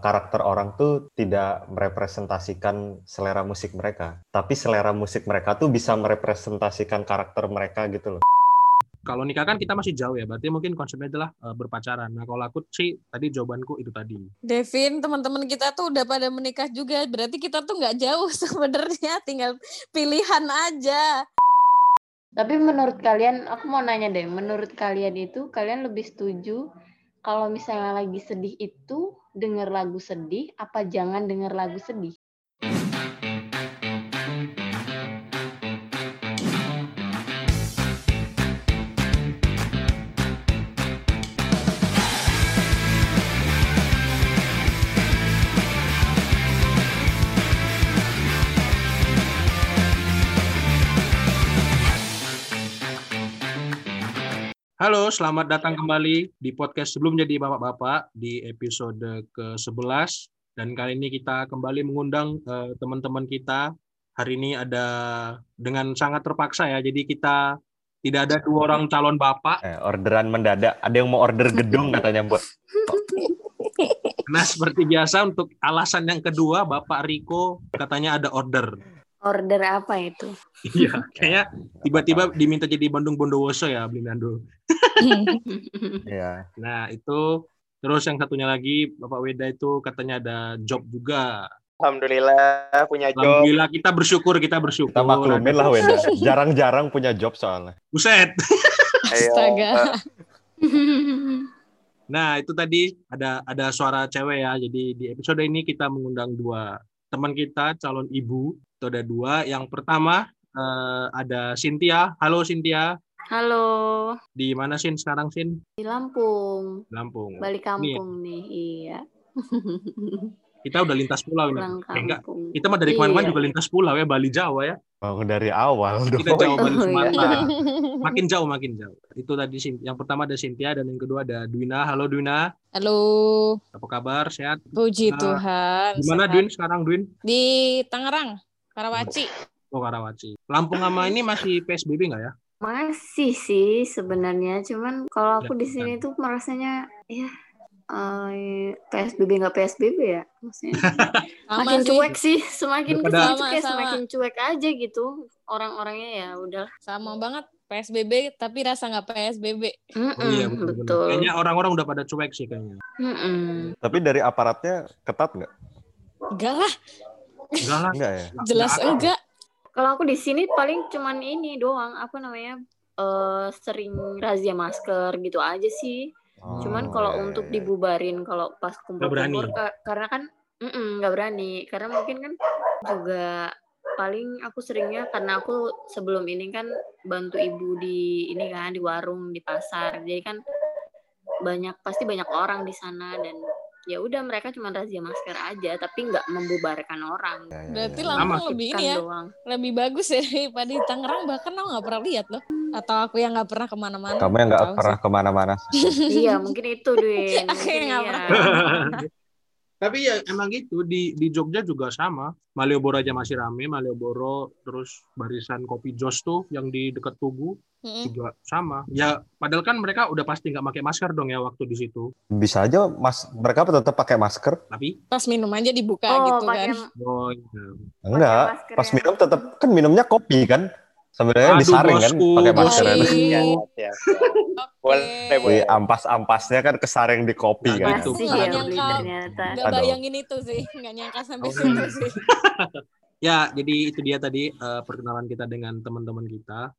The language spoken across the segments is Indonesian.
karakter orang tuh tidak merepresentasikan selera musik mereka, tapi selera musik mereka tuh bisa merepresentasikan karakter mereka gitu loh. Kalau nikah kan kita masih jauh ya, berarti mungkin konsepnya adalah uh, berpacaran. Nah kalau aku sih tadi jawabanku itu tadi. Devin, teman-teman kita tuh udah pada menikah juga, berarti kita tuh nggak jauh sebenarnya, tinggal pilihan aja. Tapi menurut kalian, aku mau nanya deh, menurut kalian itu kalian lebih setuju kalau misalnya lagi sedih itu denger lagu sedih apa jangan denger lagu sedih? Halo, selamat datang kembali di podcast sebelum jadi bapak-bapak di episode ke-11 dan kali ini kita kembali mengundang uh, teman-teman kita. Hari ini ada dengan sangat terpaksa ya. Jadi kita tidak ada dua orang calon bapak. Eh, orderan mendadak. Ada yang mau order gedung katanya, buat. Nah, seperti biasa untuk alasan yang kedua, Bapak Riko katanya ada order. Order apa itu? Iya, kayaknya tiba-tiba diminta jadi Bandung Bondowoso ya, Blinando. Iya. Nah, itu terus yang satunya lagi Bapak Weda itu katanya ada job juga. Alhamdulillah punya job. Alhamdulillah kita bersyukur, kita bersyukur. Kita maklumin lah Weda. Jarang-jarang punya job soalnya. Buset. Astaga. Nah, itu tadi ada ada suara cewek ya. Jadi di episode ini kita mengundang dua teman kita calon ibu. Itu ada dua. Yang pertama eh, ada Cynthia. Halo Cynthia. Halo, Di mana Sin sekarang Sin? di Lampung. Lampung. Balik kampung nih, iya. Kita udah lintas pulau ini. Eh, enggak. Kita mah dari ke mana-mana Iya. juga lintas pulau ya, Bali Jawa ya. Bangun dari awal dong. Kita jauh Bali Oh, iya. Sumatera. Makin jauh, makin jauh. Itu tadi Sin- yang pertama ada Cynthia dan yang kedua ada Dwina. Halo Dwina, Halo, apa kabar? Sehat? puji Nah, Tuhan. Di mana sehat. Dwin sekarang Dwin? Di Tangerang, Karawaci. Oh Karawaci. Lampung sama ini masih PSBB nggak ya? Masih sih sebenarnya, cuman kalau aku di sini tuh merasanya ya eh, PSBB nggak PSBB ya, maksudnya Sama makin sih. cuek sih, semakin ke sini tuh Sama, kayak sama. semakin cuek aja gitu orang-orangnya ya udah. Sama banget PSBB, tapi rasa nggak PSBB. Oh iya betul. betul. Kayaknya orang-orang udah pada cuek sih kayaknya. Mm-mm. Tapi dari aparatnya ketat nggak? Enggak lah, Enggak lah. Enggak ya? Jelas nggak ada. enggak. Kalau aku di sini paling cuman ini doang, apa namanya? eh, sering razia masker gitu aja sih. Cuman Oh, kalau iya, untuk iya. dibubarin kalau pas berani. kumpul-kumpul ka- karena kan nggak berani karena mungkin kan juga paling aku seringnya karena aku sebelum ini kan bantu ibu di ini kan di warung di pasar jadi kan banyak pasti banyak orang di sana dan ya udah mereka cuma razia masker aja tapi nggak membubarkan orang Iya, iya, Berarti iya. Lampung Sama. lebih ini ya, doang lebih bagus ya daripada di Tangerang. Bahkan aku nggak pernah lihat loh. Atau aku yang nggak pernah ke mana-mana. Kamu yang nggak pernah ke mana-mana. iya mungkin itu Dwin Aku Mungkin yang nggak iya. pernah. Tapi ya emang gitu di di Jogja juga sama. Malioboro aja masih rame, Malioboro terus barisan kopi Jos tuh yang di dekat Tugu Mm-mm. juga sama. Ya padahal kan mereka udah pasti nggak pakai masker dong ya waktu di situ. Bisa aja mas mereka tetap pakai masker. Tapi Pas minum aja dibuka oh gitu pakai kan. oh iya. Enggak, pas yang- minum tetap kan minumnya kopi kan. Sebenarnya Aduh, disaring kan bosku, pakai bosku. masker. Iya. Ya, ya. Boleh, Oke. boleh. Wih, ampas-ampasnya kan kesaring di kopi Nah, kan. masih Nggak ya nyangka. beli ternyata Gak Aduh. bayangin itu sih, nggak nyangka sampai Oh, situ iya. sih. Ya, jadi itu dia tadi eh, perkenalan kita dengan teman-teman kita.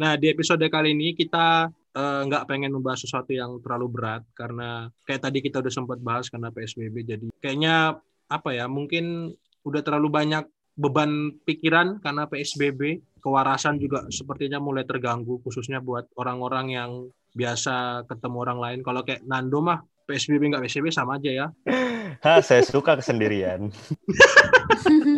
Nah, di episode kali ini kita eh, nggak pengen membahas sesuatu yang terlalu berat karena kayak tadi kita udah sempat bahas karena PSBB. Jadi kayaknya apa ya? Mungkin udah terlalu banyak beban pikiran karena PSBB. Kewarasan juga sepertinya mulai terganggu khususnya buat orang-orang yang biasa ketemu orang lain. Kalau kayak Nando mah PSBB nggak PSBB sama aja ya. Hah, saya suka kesendirian.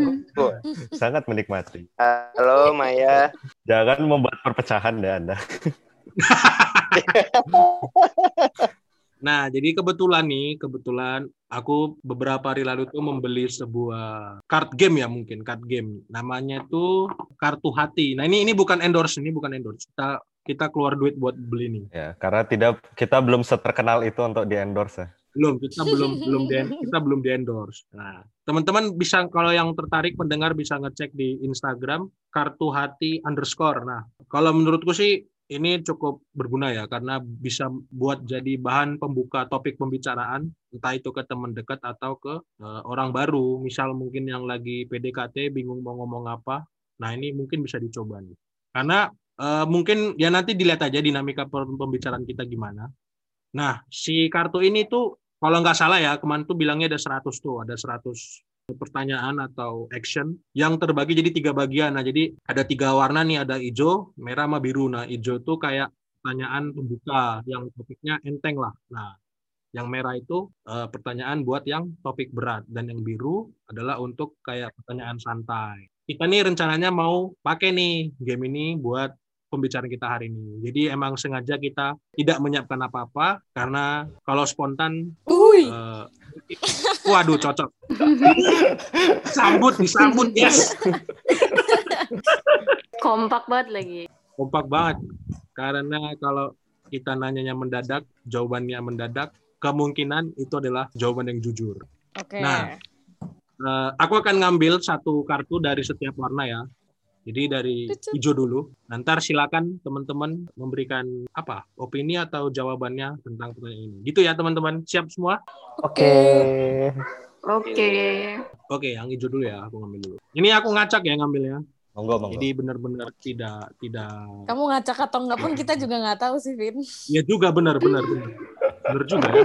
Sangat menikmati. Halo Maya. Jangan membuat perpecahan deh Anda. Nah, jadi kebetulan nih, kebetulan aku beberapa hari lalu tuh membeli sebuah card game ya mungkin, card game. Namanya tuh Kartu Hati. Nah, ini ini bukan endorse, ini bukan endorse. Kita kita keluar duit buat beli nih. Ya, karena tidak kita belum seterkenal itu untuk di endorse ya. Belum kita belum belum di, kita belum di endorse. Nah, teman-teman bisa kalau yang tertarik pendengar bisa ngecek di Instagram kartu hati underscore. Nah, kalau menurutku sih ini cukup berguna ya karena bisa buat jadi bahan pembuka topik pembicaraan entah itu ke teman dekat atau ke uh, orang baru misal mungkin yang lagi PDKT bingung mau ngomong apa nah ini mungkin bisa dicoba nih karena uh, mungkin ya nanti dilihat aja dinamika pembicaraan kita gimana nah si kartu ini tuh kalau nggak salah ya kemarin tuh bilangnya ada 100 tuh ada 100 pertanyaan atau action yang terbagi jadi tiga bagian. Nah, jadi ada tiga warna nih, ada hijau, merah, sama biru. Nah, hijau tuh kayak pertanyaan pembuka yang topiknya enteng lah. Nah, yang merah itu uh, pertanyaan buat yang topik berat dan yang biru adalah untuk kayak pertanyaan santai. Kita nih rencananya mau pakai nih game ini buat pembicaraan kita hari ini. Jadi emang sengaja kita tidak menyiapkan apa-apa karena kalau spontan uh, Waduh, cocok. Sambut, disambut, yes. Kompak banget lagi. Kompak banget. Karena kalau kita nanyanya mendadak, jawabannya mendadak, kemungkinan itu adalah jawaban yang jujur. Oke. Nah, uh, aku akan ngambil satu kartu dari setiap warna ya. Jadi dari hijau dulu. Nanti silakan teman-teman memberikan apa opini atau jawabannya tentang pertanyaan ini. Gitu ya teman-teman. Siap semua? Oke. Oke. Oke, yang hijau dulu ya. Aku ngambil dulu. Ini aku ngacak ya ngambilnya. Monggo, monggo. Jadi benar-benar tidak tidak. Kamu ngacak atau enggak pun kita juga nggak tahu sih, Vin. Iya juga benar benar benar. Benar juga ya.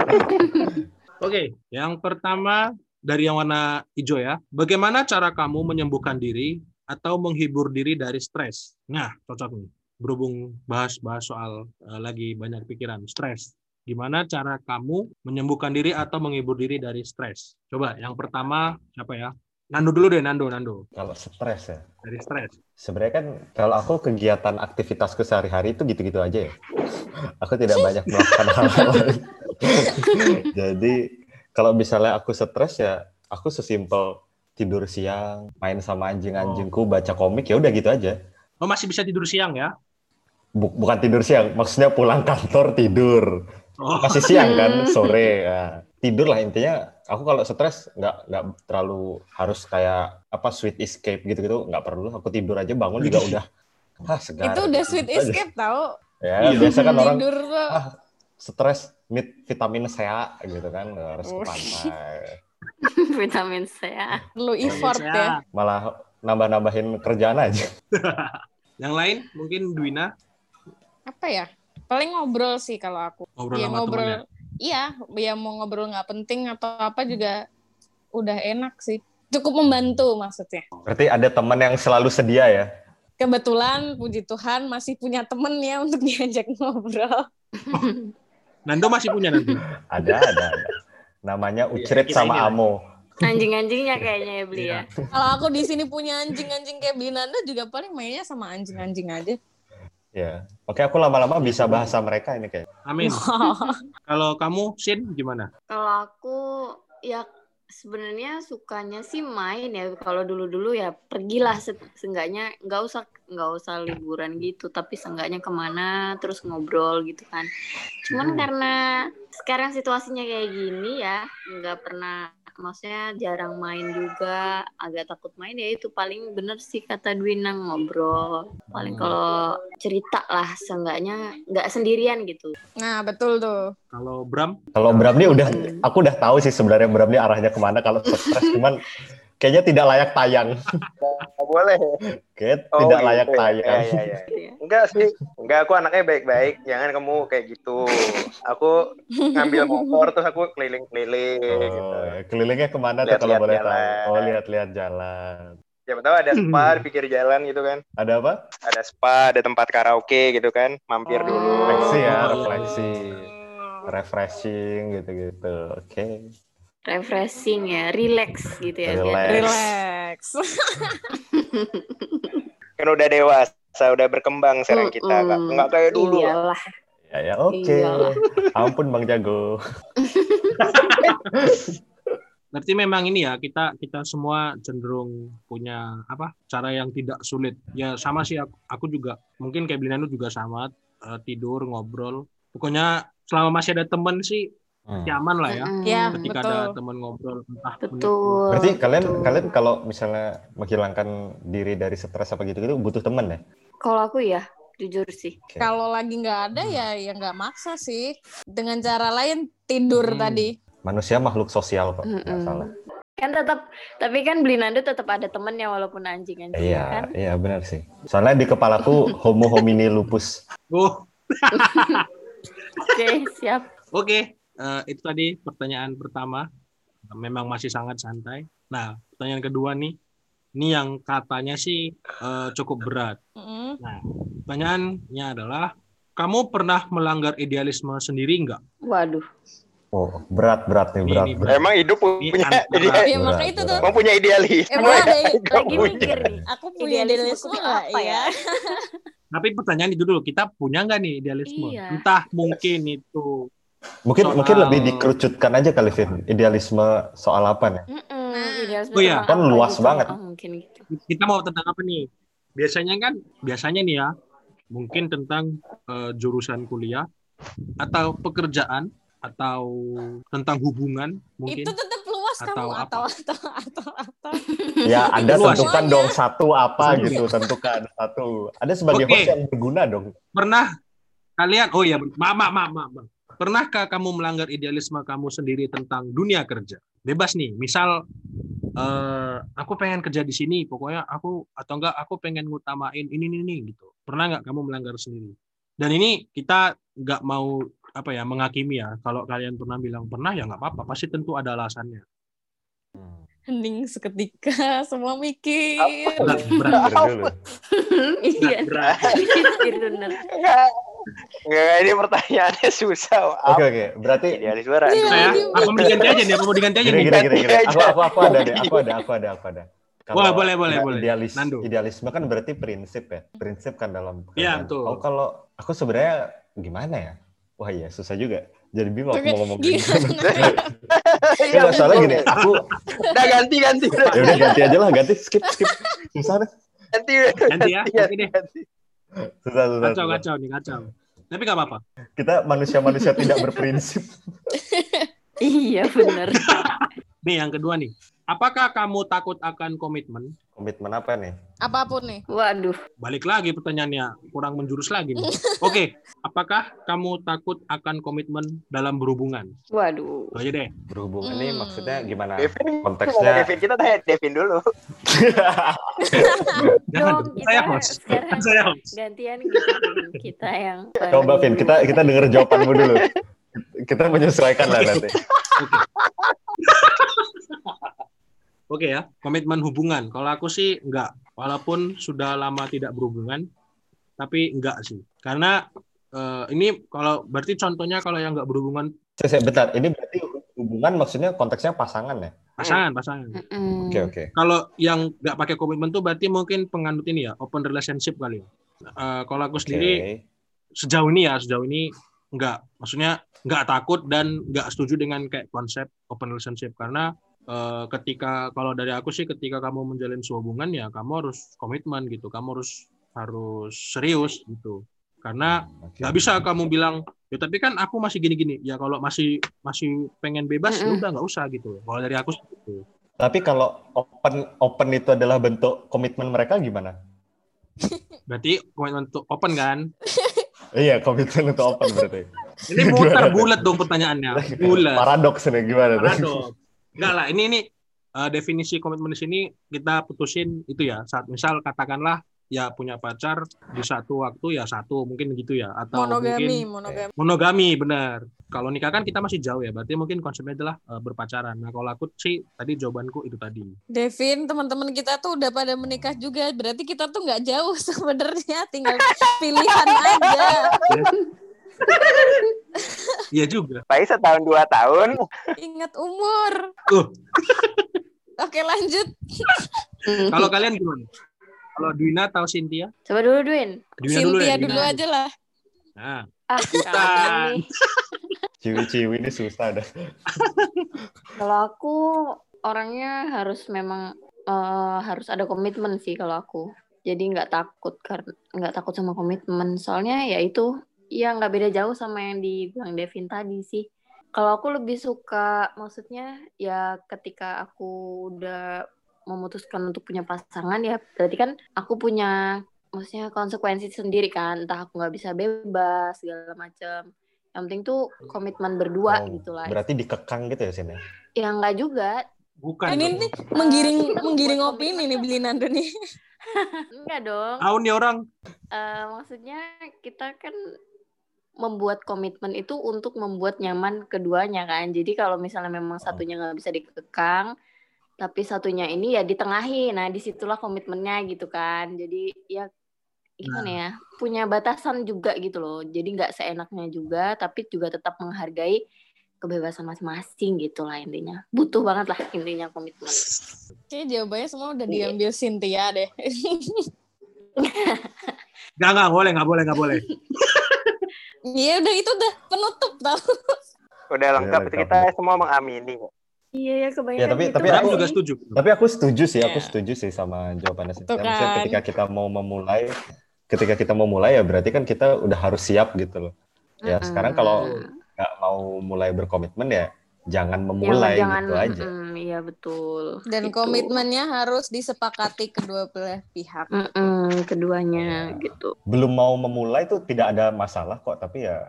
Oke, yang pertama dari yang warna hijau ya. Bagaimana cara kamu menyembuhkan diri atau menghibur diri dari stres. Nah, cocok nih. Berhubung bahas-bahas soal uh, lagi banyak pikiran, stres. Gimana cara kamu menyembuhkan diri atau menghibur diri dari stres? Coba, yang pertama siapa ya? Nando dulu deh, Nando, Nando. Kalau stres ya? Dari stres. Sebenarnya kan kalau aku kegiatan aktivitasku sehari-hari itu gitu-gitu aja ya. Aku tidak banyak melakukan hal-hal. Jadi kalau misalnya aku stres ya, aku sesimpel tidur siang, main sama anjing-anjingku, Oh. baca komik, ya udah gitu aja. Oh, masih bisa tidur siang ya? Bu- bukan tidur siang, maksudnya pulang kantor tidur. Oh, Masih siang kan, sore. Ya. Tidur lah intinya. Aku kalau stres nggak nggak terlalu harus kayak apa sweet escape gitu-gitu nggak perlu. Aku tidur aja bangun juga udah ah segar. Itu udah Gitu sweet aja. escape tahu. Ya Iya. biasa kan orang Tidur ah stres vitamin C gitu kan harus ke Oh. pantai. Vitamin C. ya. perlu effort ya. Malah nambah-nambahin kerjaan aja. Yang lain mungkin Dwina Apa ya? Paling ngobrol sih kalau aku. ngobrol Iya sama ngobrol. temannya. Iya, ya mau ngobrol nggak penting atau apa juga udah enak sih. Cukup membantu maksudnya. Berarti ada teman yang selalu sedia ya. Kebetulan puji Tuhan masih punya temen ya untuk diajak ngobrol. Nando masih punya nanti. Ada, ada, ada. Namanya Iya, Ucrit sama ini. Amo. Anjing-anjingnya kayaknya ya beli ya. Kalau aku di sini punya anjing-anjing kayak Binanda juga paling mainnya sama anjing-anjing aja. Ya. Oke, aku lama-lama bisa bahasa mereka ini kayak. Amin. Kalau kamu, Sin, gimana? Kalau aku ya sebenarnya sukanya sih main ya. Kalau dulu-dulu ya pergilah se- seenggaknya nggak usah nggak usah liburan gitu, tapi seenggaknya ke mana terus ngobrol gitu kan. Cuman Hmm. karena sekarang situasinya kayak gini ya, nggak pernah maksudnya jarang main juga, agak takut main ya itu paling bener sih kata Dwina ngobrol. Paling Hmm. kalau cerita lah seenggaknya nggak sendirian gitu. Nah, betul tuh. Kalau Bram? Kalau Bram nih udah, Hmm. aku udah tahu sih sebenarnya Bram nih arahnya ke mana kalau stres, cuman kayaknya tidak layak tayang. Nggak boleh. Kayak Oh, tidak gitu layak ya. tayang. Iya. Gitu ya. Enggak sih. Enggak, aku anaknya baik-baik. Jangan kamu kayak gitu. Aku ngambil motor terus aku keliling-keliling gitu. Oh, ya. kelilingnya ke mana tuh kalau boleh jalan. tahu? Oh, lihat-lihat jalan. Siapa tahu ada spa di pinggir jalan gitu kan. Ada apa? Ada spa, ada tempat karaoke gitu kan. Mampir dulu. Refleksi ya, Oh. refleksi. Refreshing gitu-gitu. Oke. Refreshing ya, relax gitu ya. biar- Relax. Relax. Kan udah dewasa, udah berkembang sekarang kita. Nggak, nggak kayak dulu. Iyalah. Ya ya, oke. Iyalah. Ampun Bang Jago. Berarti memang ini ya kita kita semua cenderung punya apa cara yang tidak sulit. Ya sama sih aku, aku juga mungkin kayak Blinanu juga sama eh, tidur ngobrol. Pokoknya selama masih ada temen sih Hmm. nyaman lah ya. Ya, Ketika betul. ada teman ngobrol entah Betul. Berarti kalian betul. kalian kalau misalnya menghilangkan diri dari stres apa gitu gitu butuh teman ya? Kalau aku ya, jujur sih. Oke. Kalau lagi nggak ada Hmm. ya ya nggak maksa sih. Dengan cara lain tidur Hmm. tadi. Manusia makhluk sosial kok, nggak Mm-mm. salah. Kan tetap, tapi kan Blinando tetap ada temennya walaupun anjing-anjing Iya, kan. iya benar sih. Soalnya di kepalaku homo homini lupus. Oh, Oke, siap. oke. Eh, itu tadi pertanyaan pertama. Memang masih sangat santai. Nah, pertanyaan kedua nih. Ini yang katanya sih eh, cukup berat. Mm-mm. Nah, pertanyaannya adalah, kamu pernah melanggar idealisme sendiri nggak? Waduh. Oh, berat berat nih, berat. ini berat. Emang hidup Ini punya antara- ide- Ya makanya itu tuh. emang punya idealis. Emang ada Nggak Lagi punya. mikir nih. aku punya Idealisme idealisme apa ya? Tapi pertanyaan itu dulu, kita punya nggak nih idealisme? Iya. Entah mungkin itu Mungkin Soal- mungkin lebih dikerucutkan aja kali Vin. Idealisme soal apa nih? Nah. idealisme Oh iya. Kan luas gitu. banget. Oh, mungkin gitu. kita mau tentang apa nih? Biasanya kan, biasanya nih ya, mungkin tentang eh, jurusan kuliah atau pekerjaan atau tentang hubungan mungkin. Itu tetap luas Atau kamu apa? atau atau atau atau. Ya, Anda Luas. tentukan Semuanya. dong satu apa Semuanya. gitu, tentukan satu. Ada sebagai Oke. host yang berguna dong. Pernah kalian, oh ya, maaf, maaf, maaf, maaf. maaf. Pernahkah kamu melanggar idealisme kamu sendiri tentang dunia kerja? Bebas nih, misal eh, aku pengen kerja di sini, pokoknya aku atau enggak aku pengen ngutamain ini ini, ini gitu. Pernah nggak kamu melanggar sendiri? Dan ini kita nggak mau apa ya menghakimi ya. Kalau kalian pernah bilang pernah ya nggak apa-apa, pasti tentu ada alasannya. Hening seketika semua mikir. Berat, berat, dulu. Iya. berat. Bener. Enggak. Ini pertanyaannya susah. Oke oke, berarti Idealis. Iya. Saya, apa mau diganti aja nih? Apa mau diganti aja nih? gini gini gini. Ganti Aku aku aku ada deh, aku ada aku ada aku ada. Kalau Wah, boleh, boleh, ide- boleh. Idealis, Nando. idealisme kan berarti prinsip ya, prinsip kan dalam. Iya, betul. Oh, kalau aku sebenarnya gimana ya? Wah iya susah juga. Jadi bingung aku mau ngomong gini. Iya, Enggak soalnya gini, aku Udah ganti ganti. Udah ya udah ganti aja lah, ganti skip skip. Susah deh. ganti. Ganti ya, oke deh. ganti. Susah susah. Kacau, susah. kacau nih, kacau. Tapi nggak apa-apa. Kita manusia-manusia tidak berprinsip. Iya bener. Nih yang kedua nih. Apakah kamu takut akan komitmen? Komitmen apa nih? Apa pun nih. Waduh. Balik lagi pertanyaannya, kurang menjurus lagi nih. Oke, apakah kamu takut akan komitmen dalam berhubungan? Waduh. Itu aja deh. Berhubungan ini Hmm. maksudnya gimana? Devin, Konteksnya- Devin kita tanya Devin dulu. Jangan, Dong, dong. saya kita host. sekarang Saya host. gantian gitu kita yang Coba Vin, kita kita denger jawabanmu dulu. Kita menyesuaikan lah nanti. Oke ya, komitmen hubungan. Kalau aku sih enggak. Walaupun sudah lama tidak berhubungan, tapi enggak sih. Karena eh, ini kalau berarti contohnya kalau yang enggak berhubungan Saya, bentar, ini berarti hubungan maksudnya konteksnya pasangan ya? pasangan, pasangan. Oke oke. Kalau yang nggak pakai komitmen tuh berarti mungkin penganut ini ya, open relationship kali ya. Eh, kalau aku Oke. sendiri sejauh ini ya, sejauh ini nggak, maksudnya nggak takut dan nggak setuju dengan kayak konsep open relationship karena eh, ketika kalau dari aku sih ketika kamu menjalin sebuah hubungan ya kamu harus komitmen gitu, kamu harus harus serius gitu. Karena Oke. nggak bisa kamu bilang ya tapi kan aku masih gini-gini ya kalau masih masih pengen bebas ya Mm-mm. udah nggak usah gitu kalau dari aku sih gitu. Tapi kalau open open itu adalah bentuk komitmen mereka gimana? berarti komitmen untuk open kan Iya, komitmen untuk open berarti. Ini muter bulat dong pertanyaannya. Bulat. Paradoks nih gimana tuh? Paradoks. Enggak lah, ini ini eh, definisi komitmen di sini kita putusin itu ya. Saat misal katakanlah ya punya pacar di satu waktu ya satu mungkin gitu ya atau monogami, mungkin monogami. monogami benar. Kalau nikah kan kita masih jauh ya, berarti mungkin konsepnya adalah eh, berpacaran. Nah, kalau aku sih tadi jawabanku itu tadi. Devin, teman-teman kita tuh udah pada menikah juga. Berarti kita tuh nggak jauh sebenarnya, tinggal pilihan aja. Iya juga. Paling setahun dua tahun. Ingat umur. Tuh, Oke, lanjut. kalau kalian gimana? Kalau Dwina atau Cynthia? Coba dulu Duin. Dwina dulu Cynthia ya. dulu aja lah. Nah, Ah, Bukan. Ciwi-ciwi ini susah dah. Kalau aku orangnya harus memang eh, harus ada komitmen sih kalau aku. Jadi nggak takut karena nggak takut sama komitmen. Soalnya ya itu ya nggak beda jauh sama yang dibilang Devin tadi sih. Kalau aku lebih suka, maksudnya ya ketika aku udah memutuskan untuk punya pasangan ya berarti kan aku punya maksudnya konsekuensi sendiri kan entah aku nggak bisa bebas segala macam yang penting tuh komitmen berdua Oh, gitu lah Berarti dikekang gitu ya sini. ya nggak juga Bukan. Ini nih menggiring menggiring opini nih beli Nando nih. enggak dong Tahu nih orang. Eh, maksudnya kita kan membuat komitmen itu untuk membuat nyaman keduanya kan. Jadi kalau misalnya memang satunya nggak bisa dikekang tapi satunya ini ya ditengahi. Nah di situlah komitmennya gitu kan. Jadi ya gimana ya punya batasan juga gitu loh. Jadi nggak seenaknya juga tapi juga tetap menghargai kebebasan masing-masing gitu lah intinya. Butuh banget lah intinya komitmen. Kayaknya jawabannya semua udah Iya. diambil Cynthia deh. Gak, gak boleh, gak boleh, gak boleh. Iya udah itu udah penutup tau. Udah lengkap itu lengkap. kita semua mengamini kok. iya ya kebanyakan Ya, tapi- gitu tapi aku- juga setuju. Tapi aku setuju sih, aku Iya. setuju sih sama jawabannya sih. Tuh Maksudnya kan. ketika kita mau memulai, ketika kita mau mulai ya berarti kan kita udah harus siap gitu loh. Ya sekarang kalau nggak mau mulai berkomitmen ya jangan memulai jangan, gitu aja. mm, iya betul Dan Gitu. komitmennya harus disepakati kedua belah pihak. Mm-mm, keduanya Iya. gitu. Belum mau memulai itu tidak ada masalah kok, tapi ya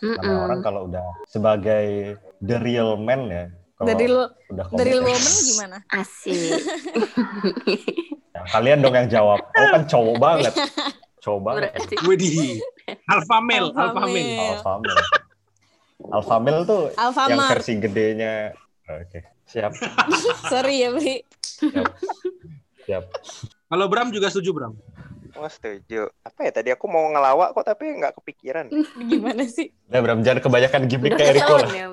namanya Mm-mm. orang kalau udah sebagai the real man ya. Kalau Dari lo udah dari komitmen, woman gimana? Asik. ya, kalian dong yang jawab. Aku kan cowok banget. Cowok banget. Berarti Widih. Alpha male, Alpha male. Alpha male. Alpha male tuh yang Alfamart. versi gedenya. Oke, siap. Sorry ya Bri. Siap. siap. Kalau Bram juga setuju, Bram. Oh, setuju. Apa ya tadi aku mau ngelawak kok tapi nggak kepikiran. Gimana sih? Nah, Bram, jangan kebanyakan gimmick kayak Rico lah. ya.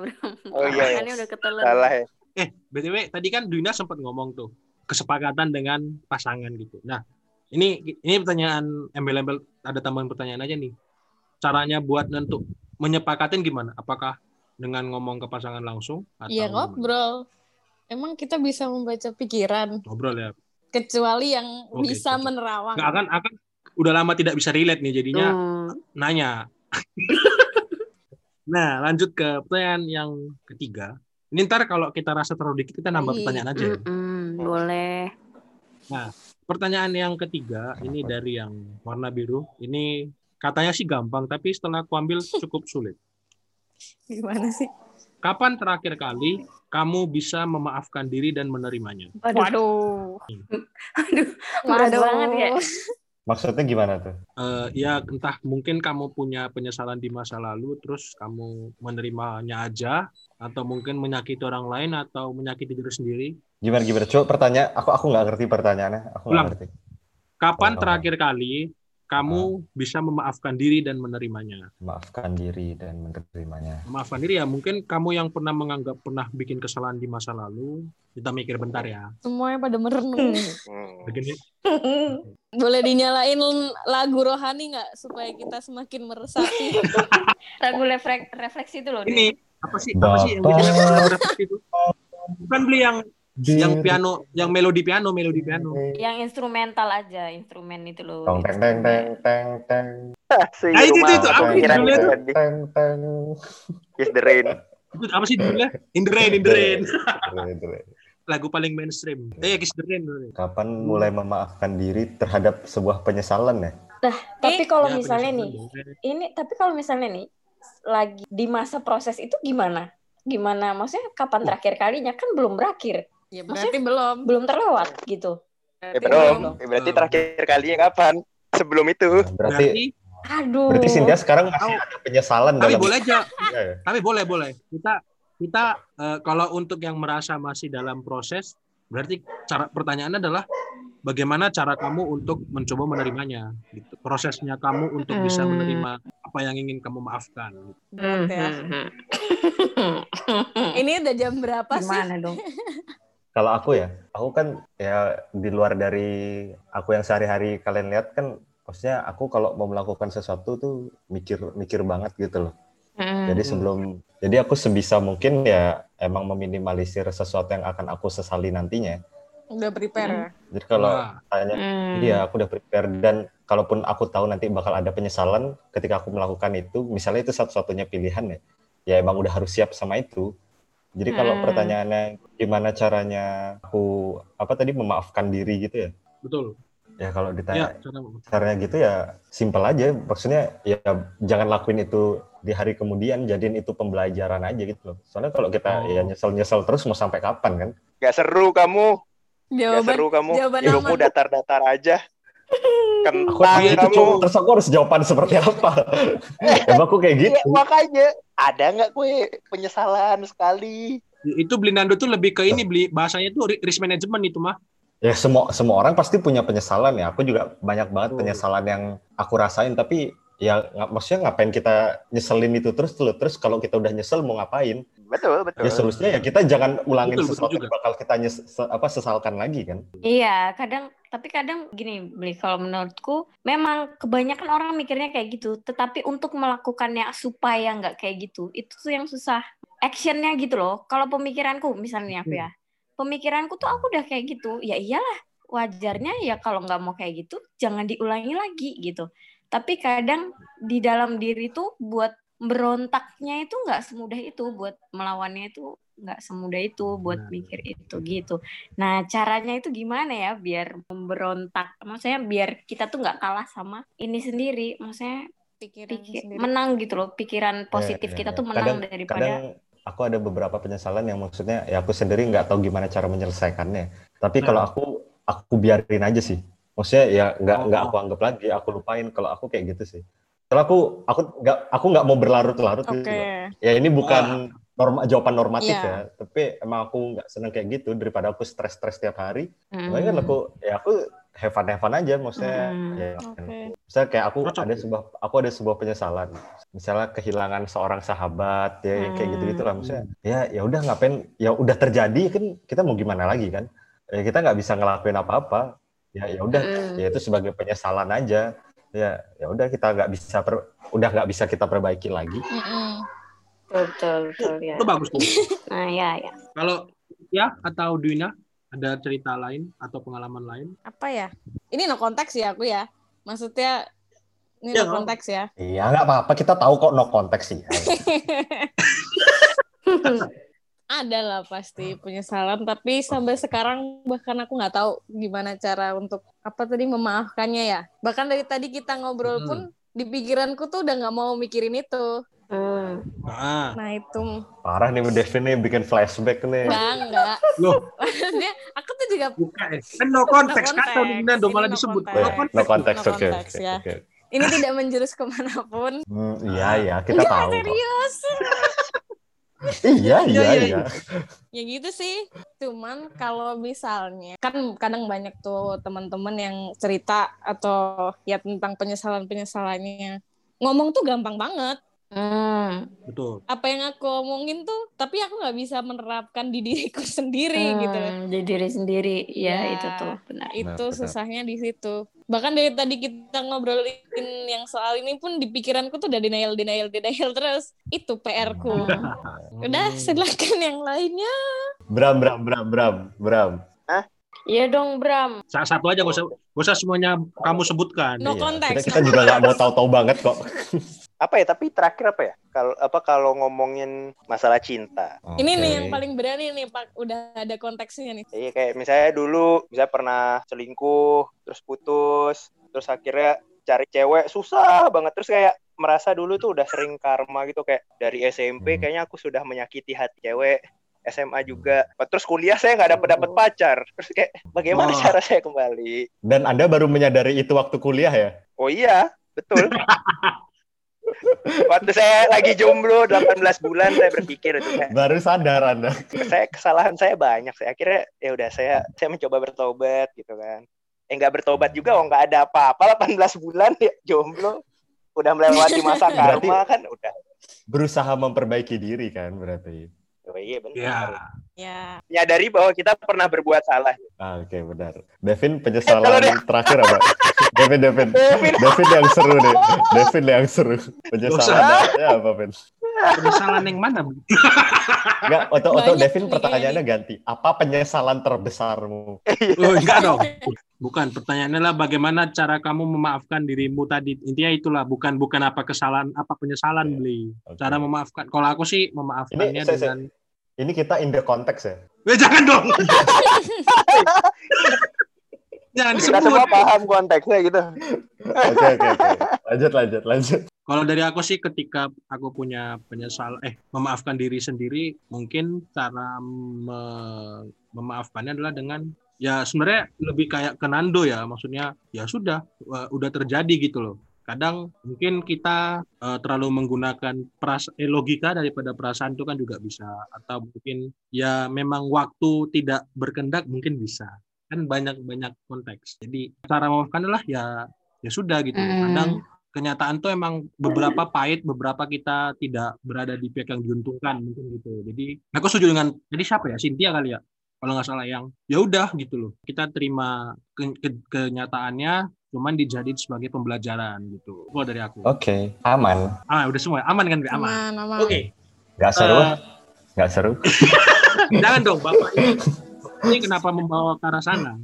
Oh iya, iya. Makannya udah ketelan. Salah ya. Eh, BTW tadi kan Duina sempat ngomong tuh kesepakatan dengan pasangan gitu. Nah, ini ini pertanyaan embel-embel ada tambahan pertanyaan aja nih. Caranya buat nentu menyepakatin gimana? Apakah dengan ngomong ke pasangan langsung atau Iya gimana? ngobrol. Emang kita bisa membaca pikiran Ngobrol ya. kecuali yang Oke, bisa cocok. menerawang. Nggak akan akan udah lama tidak bisa relate nih jadinya Hmm. nanya. nah, lanjut ke pertanyaan yang ketiga. Ini ntar kalau kita rasa terlalu dikit kita nambah pertanyaan aja. ya. Mm-mm, boleh. Pertanyaan yang ketiga ini dari yang warna biru. Ini katanya sih gampang, tapi setelah aku ambil cukup sulit. Gimana sih? Kapan terakhir kali kamu bisa memaafkan diri dan menerimanya? Waduh, Waduh. Aduh, berat banget ya. Maksudnya gimana tuh? Eh, ya entah mungkin kamu punya penyesalan di masa lalu, terus kamu menerimanya aja, atau mungkin menyakiti orang lain atau menyakiti diri sendiri. Gimana gimana? Coba pertanyaan. Aku aku nggak ngerti pertanyaannya. Aku nggak ngerti. Kapan Oh. terakhir kali kamu bisa memaafkan diri dan menerimanya? Maafkan diri dan menerimanya. Memaafkan diri ya mungkin kamu yang pernah menganggap pernah bikin kesalahan di masa lalu. Kita mikir bentar ya. Semuanya pada merenung. Hmm. Begini, Boleh dinyalain lagu rohani nggak supaya kita semakin meresapi? Lagu reflek- refleksi itu loh. ini apa sih apa sih yang refleksi itu? Bukan beli yang yang piano, yang melodi piano, melodi piano. Yang instrumental aja, instrumen itu loh. Tong teng teng teng teng teng Si Ah, itu, itu, itu. Apa judulnya itu teng teng. Kiss the rain. Itu apa sih judulnya? In the Rain, In the Rain. Lagu paling mainstream. Eh, Kiss the Rain. Kapan mulai memaafkan diri terhadap sebuah penyesalan ya? Tapi kalau Ya, misalnya nih, ini tapi kalau misalnya nih lagi di masa proses itu gimana? Gimana? Maksudnya kapan terakhir kalinya kan belum berakhir, ya berarti belum. belum terlewat gitu. Eh, Berarti belum. belum. Eh, berarti terakhir kalinya kapan? Sebelum itu. Berarti Berarti, Aduh. berarti Cynthia sekarang masih ada penyesalan tapi dalam boleh aja. Iya, ya? Tapi boleh, boleh. Kita kita eh, kalau untuk yang merasa masih dalam proses, berarti cara pertanyaannya adalah bagaimana cara kamu untuk mencoba menerimanya gitu. Prosesnya kamu untuk bisa Hmm. menerima apa yang ingin kamu maafkan. gitu. Berat ya. Ini udah jam berapa sih? Gimana dong? Kalau aku ya, aku kan ya di luar dari aku yang sehari-hari kalian lihat kan, maksudnya aku kalau mau melakukan sesuatu tuh mikir mikir banget gitu loh. Hmm. Jadi sebelum, jadi aku sebisa mungkin ya emang meminimalisir sesuatu yang akan aku sesali nantinya. Udah prepare ya? Jadi kalau Wah. tanya, Hmm. iya aku udah prepare dan kalaupun aku tahu nanti bakal ada penyesalan ketika aku melakukan itu, misalnya itu satu-satunya pilihan ya, ya emang udah harus siap sama itu. Jadi kalau Hmm. pertanyaannya gimana caranya aku apa tadi memaafkan diri gitu ya? Betul. Ya kalau Ya, ditanya cara caranya gitu ya simpel aja. Maksudnya ya jangan lakuin itu di hari kemudian, jadiin itu pembelajaran aja gitu loh. Soalnya kalau kita Oh. ya nyesel-nyesel terus mau sampai kapan kan? Gak seru kamu, gak Jawaban seru kamu. jawaban Hidupmu datar-datar aja. Aku Kentang itu kamu. cowok, terus aku harus jawaban seperti apa? Emang aku kayak gitu. Iya, makanya ada nggak kue penyesalan sekali? itu beli Nando tuh lebih ke ini beli bahasanya tuh ri- risk management itu mah. Ya semua semua orang pasti punya penyesalan ya. Aku juga banyak banget penyesalan yang aku rasain. Tapi ya nggak, maksudnya ngapain kita nyeselin itu terus terus terus kalau kita udah nyesel mau ngapain? Betul, betul. Ya solusinya ya kita jangan ulangin Betul, betul sesuatu juga. yang bakal kita nyes, apa sesalkan lagi kan? Iya, kadang tapi kadang gini, beli kalau menurutku memang kebanyakan orang mikirnya kayak gitu, tetapi untuk melakukannya supaya nggak kayak gitu, itu tuh yang susah. Actionnya gitu loh. Kalau pemikiranku misalnya aku ya, pemikiranku tuh aku udah kayak gitu, ya iyalah wajarnya ya kalau nggak mau kayak gitu jangan diulangi lagi gitu. Tapi kadang di dalam diri tuh buat berontaknya itu nggak semudah itu, buat melawannya itu nggak semudah itu, buat Benar. mikir itu gitu. Nah, caranya itu gimana ya biar memberontak? Maksudnya biar kita tuh nggak kalah sama ini sendiri. Maksudnya Pikiran pikir, sendiri. menang gitu loh. Pikiran positif Ya, ya, kita ya. tuh menang Kadang- daripada Kadang aku ada beberapa penyesalan yang maksudnya ya aku sendiri nggak tahu gimana cara menyelesaikannya. Tapi Nah. kalau aku aku biarin aja sih. Maksudnya ya nggak Oh. nggak aku anggap lagi, aku lupain. Kalau aku kayak gitu sih. Kalau aku aku nggak aku nggak mau berlarut-larut Oke. gitu. Ya ini bukan norma, jawaban normatif Iya. ya, tapi emang aku nggak seneng kayak gitu daripada aku stres-stres tiap hari. Hmm. Makanya kan aku ya aku have fun have fun aja maksudnya. Hmm. Ya, Oke. Misalnya kayak aku Cocok. ada sebuah aku ada sebuah penyesalan. Misalnya kehilangan seorang sahabat ya yang kayak Hmm. gitu-gitu lah maksudnya. Ya ya udah ngapain ya udah terjadi kan kita mau gimana lagi kan? Ya kita nggak bisa ngelakuin apa-apa. Ya ya udah Hmm. ya itu sebagai penyesalan aja. Ya ya udah kita nggak bisa per- udah nggak bisa kita perbaiki lagi. Mm-mm. Betul, betul, betul ya. Itu bagus tuh. Nah, ya, ya. Kalau ya atau Duina ada cerita lain atau pengalaman lain? Apa ya? Ini no konteks ya aku ya. Maksudnya ini Ya, no konteks ya. Iya nggak apa-apa kita tahu kok no konteks sih. Ada lah pasti penyesalan, tapi sampai sekarang bahkan aku nggak tahu gimana cara untuk apa tadi memaafkannya ya. Bahkan dari tadi kita ngobrol Hmm. pun di pikiranku tuh udah nggak mau mikirin itu. Hmm. Ah, Nah itu Parah nih Devin nih bikin flashback nih. enggak enggak. loh, Maksudnya aku tuh juga buka ya. Kan no konteks. Duina dong Ini malah no disebut. konteks. No No konteks. No oke. konteks, oke, ya. oke. ini tidak menjurus ke mana pun. Hmm, iya ya kita Enggak, tahu. serius. Iya iya Iya, iya, iya. ya gitu sih. Cuman kalau misalnya kan kadang banyak tuh teman-teman yang cerita atau ya tentang penyesalan penyesalannya ngomong tuh gampang banget Hmm. Betul. apa yang aku omongin tuh tapi aku nggak bisa menerapkan di diriku sendiri gitu Hmm, Di diri sendiri. Ya, Ya. itu tuh benar. itu benar. susahnya di situ bahkan dari tadi kita ngobrolin yang soal ini pun di pikiranku tuh udah denial denial denial terus itu PR ku udah silakan yang lainnya Bram Bram Bram Bram Bram. Iya dong, Bram. Sa- Satu aja gak usah, gak usah semuanya kamu sebutkan. No Iya, konteks, Kita, kita juga nggak mau tahu-tahu banget kok. Apa ya? Tapi terakhir apa ya? Kalau apa kalau ngomongin masalah cinta? Ini nih yang paling berani nih Pak, udah ada konteksnya nih. Iya kayak misalnya dulu bisa pernah selingkuh, terus putus, terus akhirnya cari cewek susah banget terus kayak merasa dulu tuh udah sering karma gitu kayak dari SMP Hmm. kayaknya aku sudah menyakiti hati cewek SMA juga terus kuliah saya nggak dapet dapet pacar terus kayak bagaimana Wah. cara saya kembali Dan Anda baru menyadari itu waktu kuliah ya? oh iya betul waktu saya lagi jomblo 18 bulan saya berpikir itu kayak Baru sadar Anda. saya kesalahan saya banyak saya akhirnya ya udah saya saya mencoba bertobat gitu kan. Eh nggak bertobat juga oh nggak ada apa-apa. 18 bulan ya jomblo. Udah melewati masa Berarti- karma kan udah. Berusaha memperbaiki diri kan berarti. oh iya benar. Ya. Ya. menyadari bahwa kita pernah berbuat salah Ah, Oke benar. Devin penyesalan terakhir apa? Devin Devin Devin. Devin yang seru nih. Devin yang seru. Penyesalannya apa Vin? Penyesalan yang mana? Bu? Enggak, untuk untuk Devin pertanyaannya ganti. Apa penyesalan terbesarmu? Oh, enggak dong. Bukan, pertanyaannya adalah bagaimana cara kamu memaafkan dirimu tadi. Intinya itulah, bukan bukan apa kesalahan, apa penyesalan beli. Oke. Cara memaafkan. Kalau aku sih memaafkannya Ini, saya- dengan Ini kita in the context ya. Eh, jangan dong. jangan Kita semua disebut. paham konteksnya gitu. Oke oke oke. Lanjut lanjut lanjut. Kalau dari aku sih ketika aku punya penyesal eh memaafkan diri sendiri, mungkin cara me- memaafkannya adalah dengan ya sebenarnya lebih kayak ke Nando ya, maksudnya ya sudah udah terjadi gitu loh. Kadang mungkin kita eh, terlalu menggunakan peras eh, logika daripada perasaan itu kan juga bisa atau mungkin ya memang waktu tidak berkendak mungkin bisa. Kan banyak-banyak konteks. Jadi cara memaafkan adalah ya ya sudah gitu. Hmm. Kadang kenyataan tuh emang beberapa pahit, beberapa kita tidak berada di pihak yang diuntungkan mungkin gitu. Jadi aku setuju dengan jadi siapa ya Cynthia kali ya kalau nggak salah yang ya udah gitu loh kita terima ke- ke- kenyataannya cuman dijadiin sebagai pembelajaran gitu. Kalau dari aku. Oke, aman. Ah udah semua aman kan aman. Aman, aman. Oke. Nggak seru? Eh, Nggak seru? Jangan dong Bapak ini. Ini kenapa membawa ke arah sana?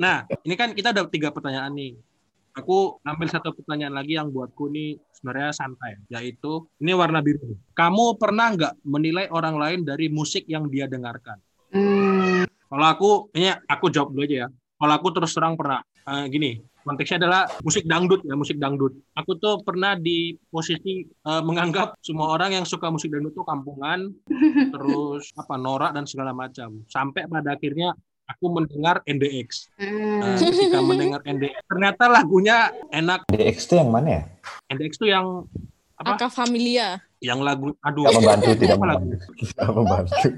Nah, ini kan kita ada tiga pertanyaan nih. Aku ambil satu pertanyaan lagi yang buatku ini sebenarnya santai, yaitu ini warna biru. Kamu pernah nggak menilai orang lain dari musik yang dia dengarkan? Hmm, Kalau aku, ini aku jawab dulu aja ya. Kalau aku terus terang pernah. Eh, gini, konteksnya adalah musik dangdut ya, musik dangdut. Aku tuh pernah di posisi eh, menganggap semua orang yang suka musik dangdut tuh kampungan, terus apa norak dan segala macam. Sampai pada akhirnya aku mendengar NDX. hmm. Eh, ketika mendengar NDX, ternyata lagunya enak. DX itu yang mana ya? NDX tuh yang apa? Aka Familia. Yang lagu, aduh, Tidak membantu, tidak Apa lagu? membantu. Tidak membantu.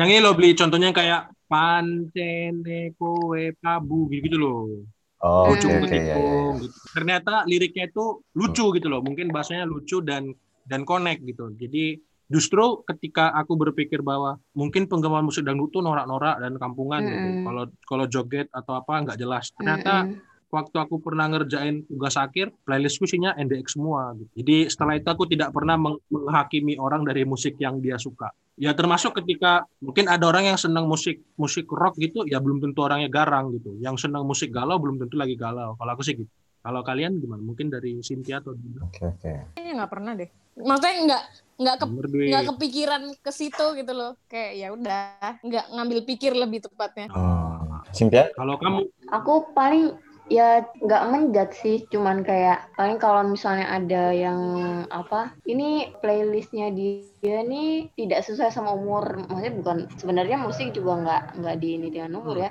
yang ini lo beli contohnya kayak pancene kowe pabu gitu, -gitu loh. Oh, Ujung ya, ya. ketikung gitu. Ternyata liriknya itu lucu gitu loh. Mungkin bahasanya lucu dan dan connect gitu. Jadi justru ketika aku berpikir bahwa mungkin penggemar musik dangdut tuh norak-norak dan kampungan gitu. Mm-mm. Kalau kalau joget atau apa nggak jelas. Ternyata Mm-mm. waktu aku pernah ngerjain tugas akhir, playlistku isinya NDX semua. Gitu. Jadi setelah itu aku tidak pernah meng- menghakimi orang dari musik yang dia suka. Ya termasuk ketika mungkin ada orang yang senang musik musik rock gitu, ya belum tentu orangnya garang gitu. Yang senang musik galau belum tentu lagi galau. Kalau aku sih gitu. Kalau kalian gimana? Mungkin dari Cynthia atau Dina? Oke oke. Kayaknya nggak pernah deh. Maksudnya nggak nggak ke nggak kepikiran ke situ gitu loh. Kayak ya udah, nggak ngambil pikir lebih tepatnya. Hmm. Cynthia? Kalau kamu Aku paling ya nggak menjat sih, cuman kayak paling kalau misalnya ada yang apa, ini playlistnya dia nih tidak sesuai sama umur, maksudnya bukan sebenarnya musik juga nggak nggak di ini dengan umur ya.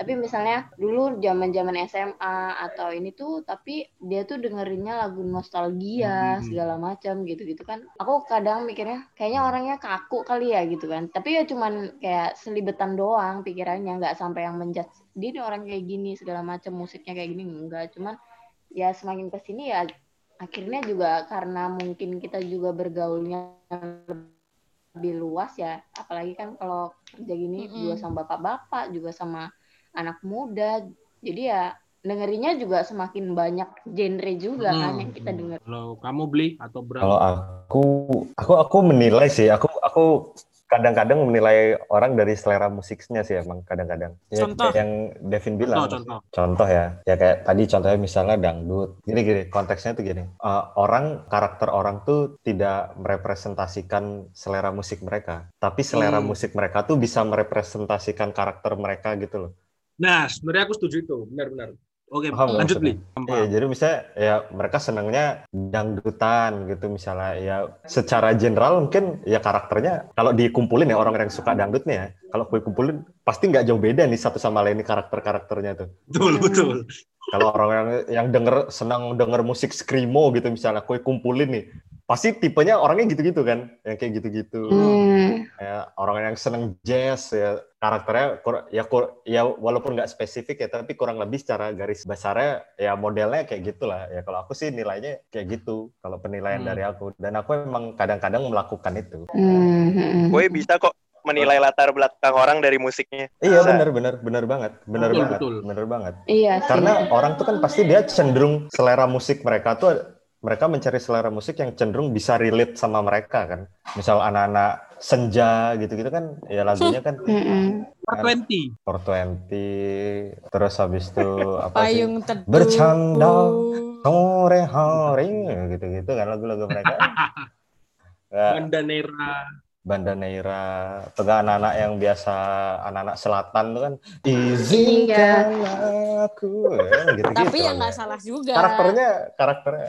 Tapi misalnya dulu zaman-zaman SMA atau ini tuh, tapi dia tuh dengerinnya lagu nostalgia Hmm. segala macam gitu-gitu kan. Aku kadang mikirnya kayaknya orangnya kaku kali ya gitu kan. Tapi ya cuman kayak selibetan doang pikirannya, nggak sampai yang menjudge dia nih orang kayak gini segala macam musiknya kayak gini enggak. Cuman ya semakin ke sini ya akhirnya juga karena mungkin kita juga bergaulnya lebih luas ya apalagi kan kalau kerja gini Mm-mm. juga sama bapak-bapak juga sama anak muda jadi ya dengerinnya juga semakin banyak genre juga kan Hmm. yang kita denger kalau kamu beli atau berapa? Kalau aku, aku aku menilai sih. Aku aku kadang-kadang menilai orang dari selera musiknya sih emang kadang-kadang. Ya, Contoh. yang Devin bilang. contoh, contoh. Contoh ya, ya kayak tadi contohnya misalnya dangdut. Gini gini, konteksnya tuh gini. Eh, orang karakter orang tuh tidak merepresentasikan selera musik mereka, tapi selera Hmm. musik mereka tuh bisa merepresentasikan karakter mereka gitu loh. Nah, sebenarnya aku setuju itu, benar-benar. Oke, Paham lanjut beli. maksudnya? Iya, jadi misalnya ya mereka senangnya dangdutan gitu misalnya ya secara general mungkin ya karakternya kalau dikumpulin ya orang yang suka dangdut nih ya kalau gue kumpulin pasti nggak jauh beda nih satu sama lain nih karakter-karakternya tuh. Betul, betul. Kalau orang yang yang denger senang denger musik screamo gitu misalnya gue kumpulin nih pasti tipenya orangnya gitu-gitu kan yang kayak gitu-gitu. Hmm. Ya, orang yang seneng jazz ya karakternya kur- ya kur- ya walaupun nggak spesifik ya tapi kurang lebih secara garis besarnya ya modelnya kayak gitulah ya kalau aku sih nilainya kayak gitu kalau penilaian Hmm. dari aku dan aku emang kadang-kadang melakukan itu Hmm, Gue bisa kok menilai latar belakang orang dari musiknya. iya benar benar benar banget benar banget betul. benar banget iya sih karena orang tuh kan pasti dia cenderung selera musik mereka tuh mereka mencari selera musik yang cenderung bisa relate sama mereka kan misal anak-anak senja gitu-gitu kan ya lagunya kan Mm-mm. 420. 420 terus habis itu apa sih Payung teduh. Bercanda. sore hari gitu-gitu kan lagu-lagu mereka ya, Banda Nera. Banda Neira atau nggak anak-anak yang biasa anak-anak selatan tuh kan izinkan aku ya, gitu-gitu Tapi ya lagunya. nggak salah juga. karakternya karakternya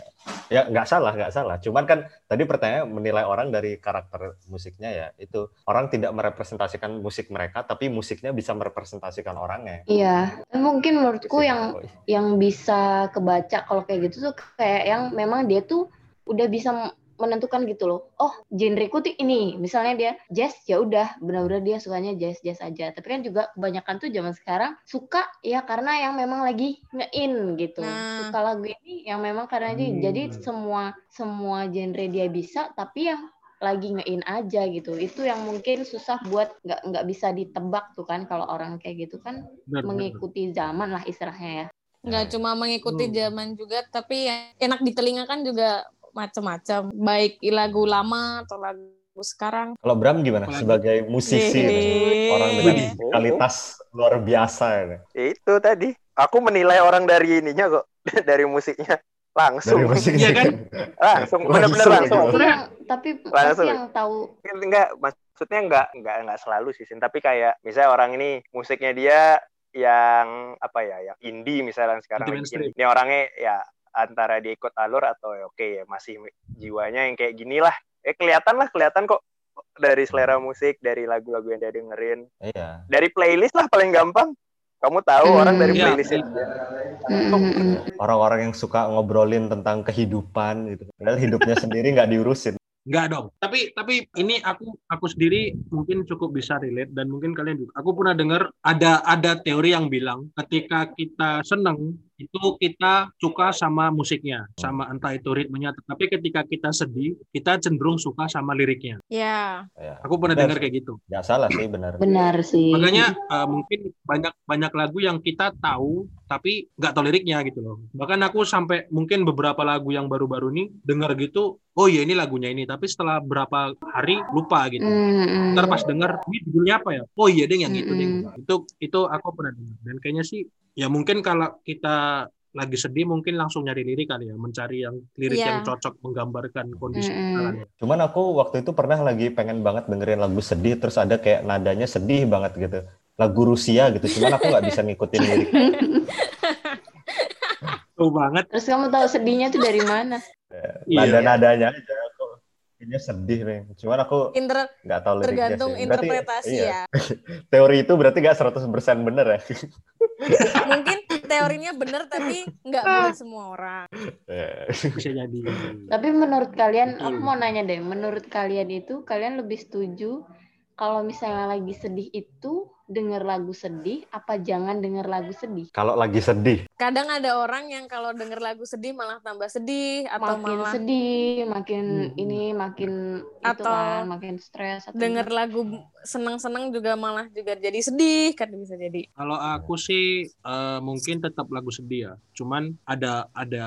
ya nggak salah nggak salah. Cuman kan tadi pertanyaan menilai orang dari karakter musiknya ya. Itu orang tidak merepresentasikan musik mereka tapi musiknya bisa merepresentasikan orangnya. Iya, mungkin menurutku sih, yang Boy. yang bisa kebaca kalau kayak gitu tuh kayak yang memang dia tuh udah bisa menentukan gitu loh. Oh, genreku tuh ini. Misalnya dia jazz, ya udah benar-benar dia sukanya jazz jazz aja. Tapi kan juga kebanyakan tuh zaman sekarang suka ya karena yang memang lagi nge-in gitu. Nah. Suka lagu ini yang memang karena Hmm. jadi semua semua genre dia bisa tapi yang lagi nge-in aja gitu. Itu yang mungkin susah buat nggak nggak bisa ditebak tuh kan kalau orang kayak gitu kan Benar, benar. mengikuti zaman lah istilahnya ya. nggak cuma mengikuti Hmm. zaman juga tapi yang enak di telinga kan juga macam-macam baik lagu lama atau lagu sekarang kalau Bram gimana Apalagi- sebagai musisi Wih. gitu, orang dengan kualitas luar biasa ini. Itu tadi. Aku menilai orang dari ininya kok, dari musiknya. dari Langsung. musiknya Iya kan? Langsung, bener-bener Langsung langsung. gitu. Tapi Langsung. pasti yang tahu Enggak, maksudnya enggak, enggak, enggak selalu sih, Sin. Tapi kayak, misalnya orang ini, musiknya dia yang, apa ya, yang indie misalnya sekarang. Ini orangnya ya antara dia ikut alur atau ya oke ya masih jiwanya yang kayak gini lah. Eh kelihatan lah, kelihatan kok dari selera musik, dari lagu-lagu yang dia dengerin. iya Dari playlist lah paling gampang. Kamu tahu Hmm. orang dari Iya. playlist mm. orang-orang yang suka ngobrolin tentang kehidupan gitu padahal hidupnya sendiri nggak diurusin Enggak dong. Tapi tapi ini aku aku sendiri mungkin cukup bisa relate dan mungkin kalian juga. Aku pernah dengar ada ada teori yang bilang ketika kita seneng itu kita suka sama musiknya, sama entah itu ritmenya. Tapi ketika kita sedih, kita cenderung suka sama liriknya. ya ya Aku pernah dengar kayak gitu. nggak salah sih benar Benar sih. Makanya eh, mungkin banyak banyak lagu yang kita tahu tapi nggak tahu liriknya gitu loh. Bahkan aku sampai mungkin beberapa lagu yang baru-baru ini dengar gitu, oh iya ini lagunya ini. Tapi setelah berapa hari lupa gitu. Mm, mm. Ntar pas denger ini judulnya apa ya? Oh iya deh yang gitu deh. Mm-mm. Itu itu aku pernah dengar. Dan kayaknya sih ya mungkin kalau kita lagi sedih mungkin langsung nyari lirik kali ya, mencari yang lirik Iya. yang cocok menggambarkan kondisi ya. cuman aku waktu itu pernah lagi pengen banget dengerin lagu sedih terus ada kayak nadanya sedih banget gitu lagu Rusia gitu cuman aku nggak bisa ngikutin lirik Tuh banget. Terus kamu tahu sedihnya tuh dari mana? Iya. nada-nadanya aja aku kayaknya sedih nih cuman aku Inter nggak tahu liriknya tergantung sih. Berarti, interpretasi iya, ya teori itu berarti nggak 100% bener ya mungkin teorinya benar tapi nggak buat semua orang Ya. Bisa jadi. Tapi menurut kalian, aku mau nanya deh, menurut kalian itu kalian lebih setuju kalau misalnya lagi sedih itu denger lagu sedih apa jangan denger lagu sedih? kalau lagi sedih kadang ada orang yang kalau denger lagu sedih malah tambah sedih atau makin malah sedih, makin Hmm. ini, makin itu Atau kan, makin stres atau denger lagu seneng-seneng juga malah juga jadi sedih kan bisa jadi Kalau aku sih eh, mungkin tetap lagu sedih ya. Cuman ada ada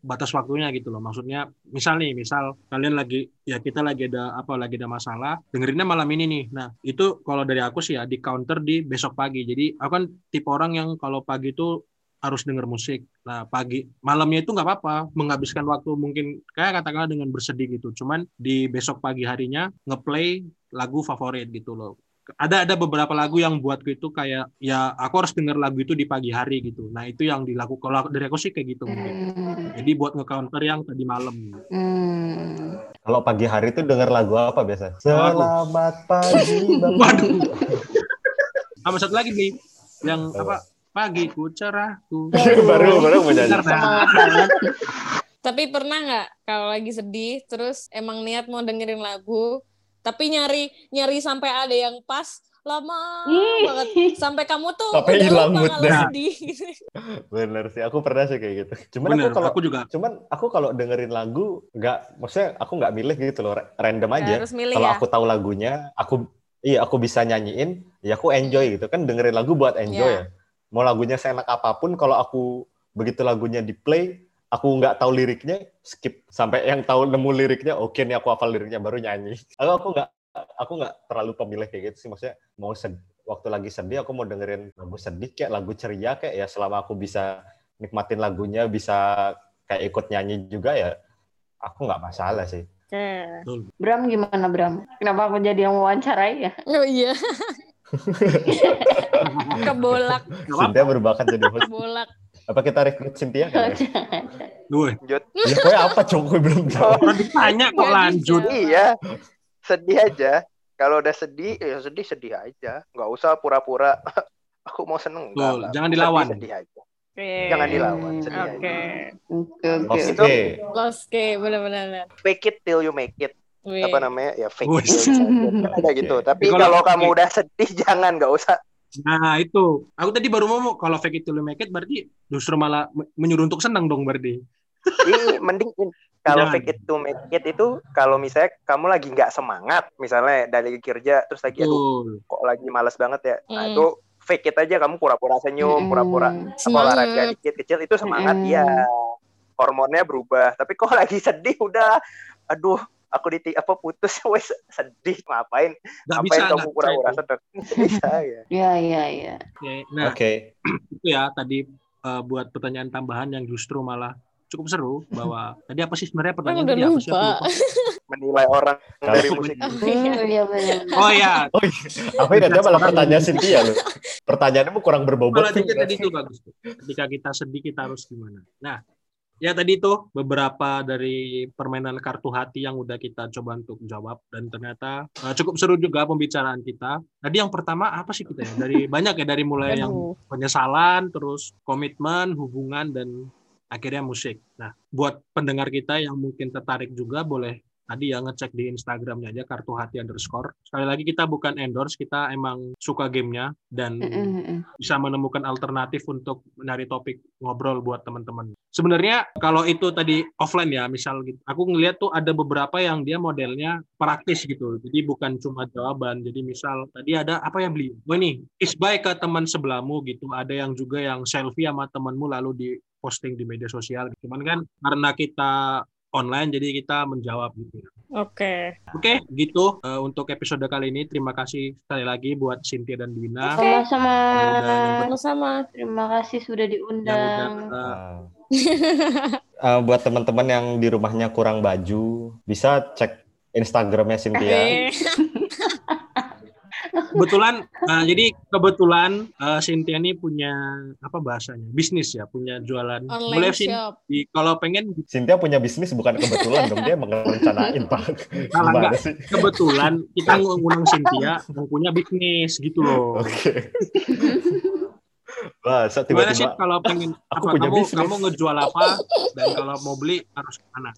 batas waktunya gitu loh. Maksudnya misal nih, misal kalian lagi ya kita lagi ada apa lagi ada masalah, dengerinnya malam ini nih. Nah, itu kalau dari aku sih ya di counter di besok pagi. Jadi aku kan tipe orang yang kalau pagi itu harus denger musik. Nah, pagi malamnya itu nggak apa-apa, menghabiskan waktu mungkin kayak katakanlah dengan bersedih gitu. Cuman di besok pagi harinya ngeplay lagu favorit gitu loh ada ada beberapa lagu yang buatku itu kayak ya aku harus denger lagu itu di pagi hari gitu. Nah itu yang dilakukan kalau dari aku sih kayak gitu mungkin. Hmm, Jadi buat nge-counter yang tadi malam. hmm. Kalau pagi hari itu denger lagu apa biasa? Selamat pagi Bapak. Waduh. Sama satu lagi nih yang apa? pagiku cerahku. baru baru mau tapi pernah nggak kalau lagi sedih terus emang niat mau dengerin lagu tapi nyari nyari sampai ada yang pas lama Ih. banget. Sampai kamu tuh Sampai hilang moodnya. bener sih aku pernah sih kayak gitu. Cuman bener, aku kalau aku juga. cuman aku kalau dengerin lagu nggak maksudnya aku nggak milih gitu loh ra- random aja. harus milih kalau ya. aku tahu lagunya aku iya aku bisa nyanyiin ya aku enjoy gitu. Kan dengerin lagu buat enjoy Iya. ya. Mau lagunya seenak apa pun kalau aku begitu lagunya di play aku nggak tahu liriknya skip. Sampai yang tahu nemu liriknya oke nih aku hafal liriknya baru nyanyi. Kalau aku nggak aku nggak terlalu pemilih kayak gitu sih maksudnya mau sed- waktu lagi sedih aku mau dengerin lagu sedih kayak lagu ceria kayak ya selama aku bisa nikmatin lagunya bisa kayak ikut nyanyi juga ya aku nggak masalah sih Oke. Bram gimana Bram? Kenapa aku jadi yang wawancarai ya? Oh iya. Kebolak, Cynthia berbakat jadi host kebolak. apa kita rekrut Cynthia kan ya? Gue, Lanjut. ya apa cowok gue belum tahu orang ditanya kok lanjut. Iya. Sedih aja. Kalau udah sedih, ya sedih sedih aja. Nggak usah pura-pura. Aku mau seneng. Enggak, Betul, enggak. jangan Sedih, dilawan. Sedih aja. Oke. Jangan dilawan. Sedih Oke. aja. Oke oke. Benar-benar. Fake it till you make it. Wih. Apa namanya? Ya fake Wih. it till you make it. Ada gitu. Tapi Kalau- kalau kamu udah sedih, jangan. Nggak usah. Nah itu, aku tadi baru ngomong kalau fake it till you make it berarti justru malah me- menyuruh untuk senang dong berarti. Ini mending kalau fake it to make it itu kalau misalnya kamu lagi nggak semangat, misalnya dari kerja terus lagi aduh kok lagi males banget ya. Nah, Hmm. itu fake it aja kamu pura-pura senyum, pura-pura apa olahraga dikit kecil itu semangat Mm. ya. Hormonnya berubah. Tapi kok lagi sedih udah aduh aku di apa putus wes sedih ngapain Gak ngapain bisa kamu pura-pura sedih bisa ya Ya ya ya. Oke, Nah oke itu ya tadi eh, buat pertanyaan tambahan yang justru malah cukup seru bahwa tadi apa sih sebenarnya pertanyaan udah tadi apa sih? Aku lupa. menilai orang dari musik Iya. Iya. Oh ya, oh iya aku ingatnya malah pertanyaan Cynthia loh pertanyaanmu kurang berbobot kalau dikit tadi itu bagus. tuh. Ketika kita sedih kita harus gimana? Nah, ya tadi tuh beberapa dari permainan kartu hati yang udah kita coba untuk jawab dan ternyata eh, cukup seru juga pembicaraan kita. Tadi yang pertama apa sih kita ya? Dari banyak ya dari mulai yang penyesalan, terus komitmen, hubungan dan akhirnya musik. Nah, buat pendengar kita yang mungkin tertarik juga boleh tadi ya ngecek di Instagramnya aja kartu hati underscore. Sekali lagi kita bukan endorse, kita emang suka gamenya dan bisa menemukan alternatif untuk mencari topik ngobrol buat teman-teman. Sebenarnya kalau itu tadi offline ya, misal gitu, aku ngeliat tuh ada beberapa yang dia modelnya praktis gitu. Jadi bukan cuma jawaban. Jadi misal tadi ada apa ya beli? Oh ini, isbay ke teman sebelahmu gitu. Ada yang juga yang selfie sama temanmu lalu di posting di media sosial. Cuman kan karena kita online jadi kita menjawab gitu. ya. Oke. Oke, gitu eh, untuk episode kali ini. Terima kasih sekali lagi buat Cynthia dan Dwina. Oke. Sama-sama. Udah Sama-sama. Terima kasih sudah udah diundang. eh, Eh, buat teman-teman yang di rumahnya kurang baju bisa cek Instagramnya Cynthia kebetulan nah, jadi kebetulan eh, Cynthia ini punya apa bahasanya bisnis ya punya jualan Online boleh sih shop. di, kalau pengen Cynthia punya bisnis bukan kebetulan dong dia emang rencanain pak gimana enggak. sih kebetulan kita ngundang Cynthia yang punya bisnis gitu loh oke gimana sih tiba-tiba kalau pengen Aku apa punya kamu bisnis. kamu ngejual apa dan kalau mau beli harus ke mana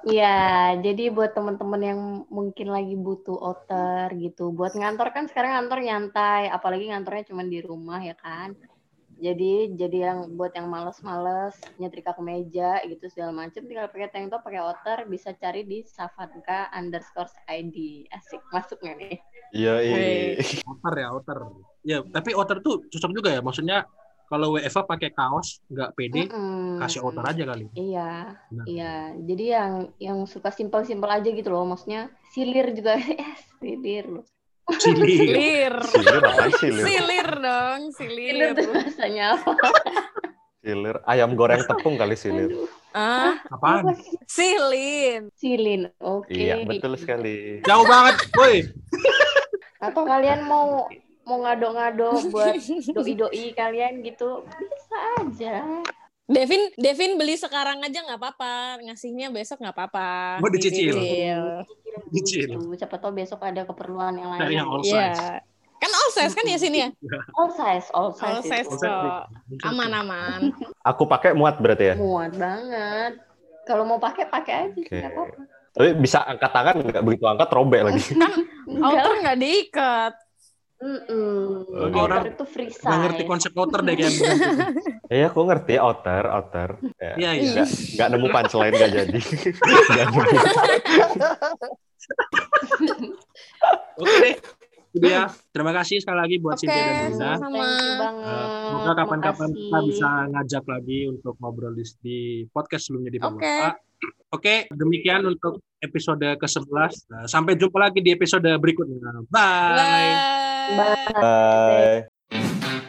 Iya, jadi buat teman-teman yang mungkin lagi butuh outer gitu, buat ngantor kan sekarang ngantor nyantai, apalagi ngantornya cuma di rumah ya kan. Jadi jadi yang buat yang males-males nyetrika ke meja gitu segala macem, tinggal pakai tank top, pakai outer, bisa cari di safatka underscore ID. Asik, masuk nggak nih? iya iya outer ya outer ya tapi outer tuh cocok juga ya maksudnya kalau WFA pakai kaos nggak pede Mm-mm. kasih outer aja kali Iya, Benar. iya. Jadi yang yang suka simpel-simpel aja gitu loh, maksudnya silir juga, yes, silir loh. Silir. silir silir Silir dong, Silir silir. tuh bahasanya apa? silir ayam goreng tepung kali silir Aduh, Ah, apaan silin. silin. Oke. iya betul sekali jauh banget woi Atau kalian mau mau ngado-ngado buat doi-doi kalian gitu, bisa aja. Devin, Devin beli sekarang aja nggak apa-apa, ngasihnya besok nggak apa-apa. Oh, dicicil. Dicicil. Dicil. Gitu. Siapa tahu besok ada keperluan yang lain. Yang all Iya. size Kan all size kan ya sini ya? All size, all size. All size kok. Aman-aman. aku pakai muat berarti ya Muat banget. Kalau mau pakai pakai aja, nggak apa-apa. tapi bisa angkat tangan nggak begitu angkat robek lagi Enggak Outer nggak diikat. Mm-mm. Oke. Outer Orang itu free nggak ngerti size. konsep outer deh kayak Iya, aku ngerti outer, outer. Ya, Iya, iya. Nggak, nggak nemu punchline nggak jadi. Nggak nemu. oke deh ya terima kasih sekali lagi buat Oke, Cynthia dan banget. Eh, semoga kapan-kapan kita bisa ngajak lagi untuk ngobrol di, di podcast sebelumnya di Oke. Bapak. Oke, demikian untuk episode ke-11. Nah, Sampai jumpa lagi di episode berikutnya. Bye. Bye. Bye. Bye.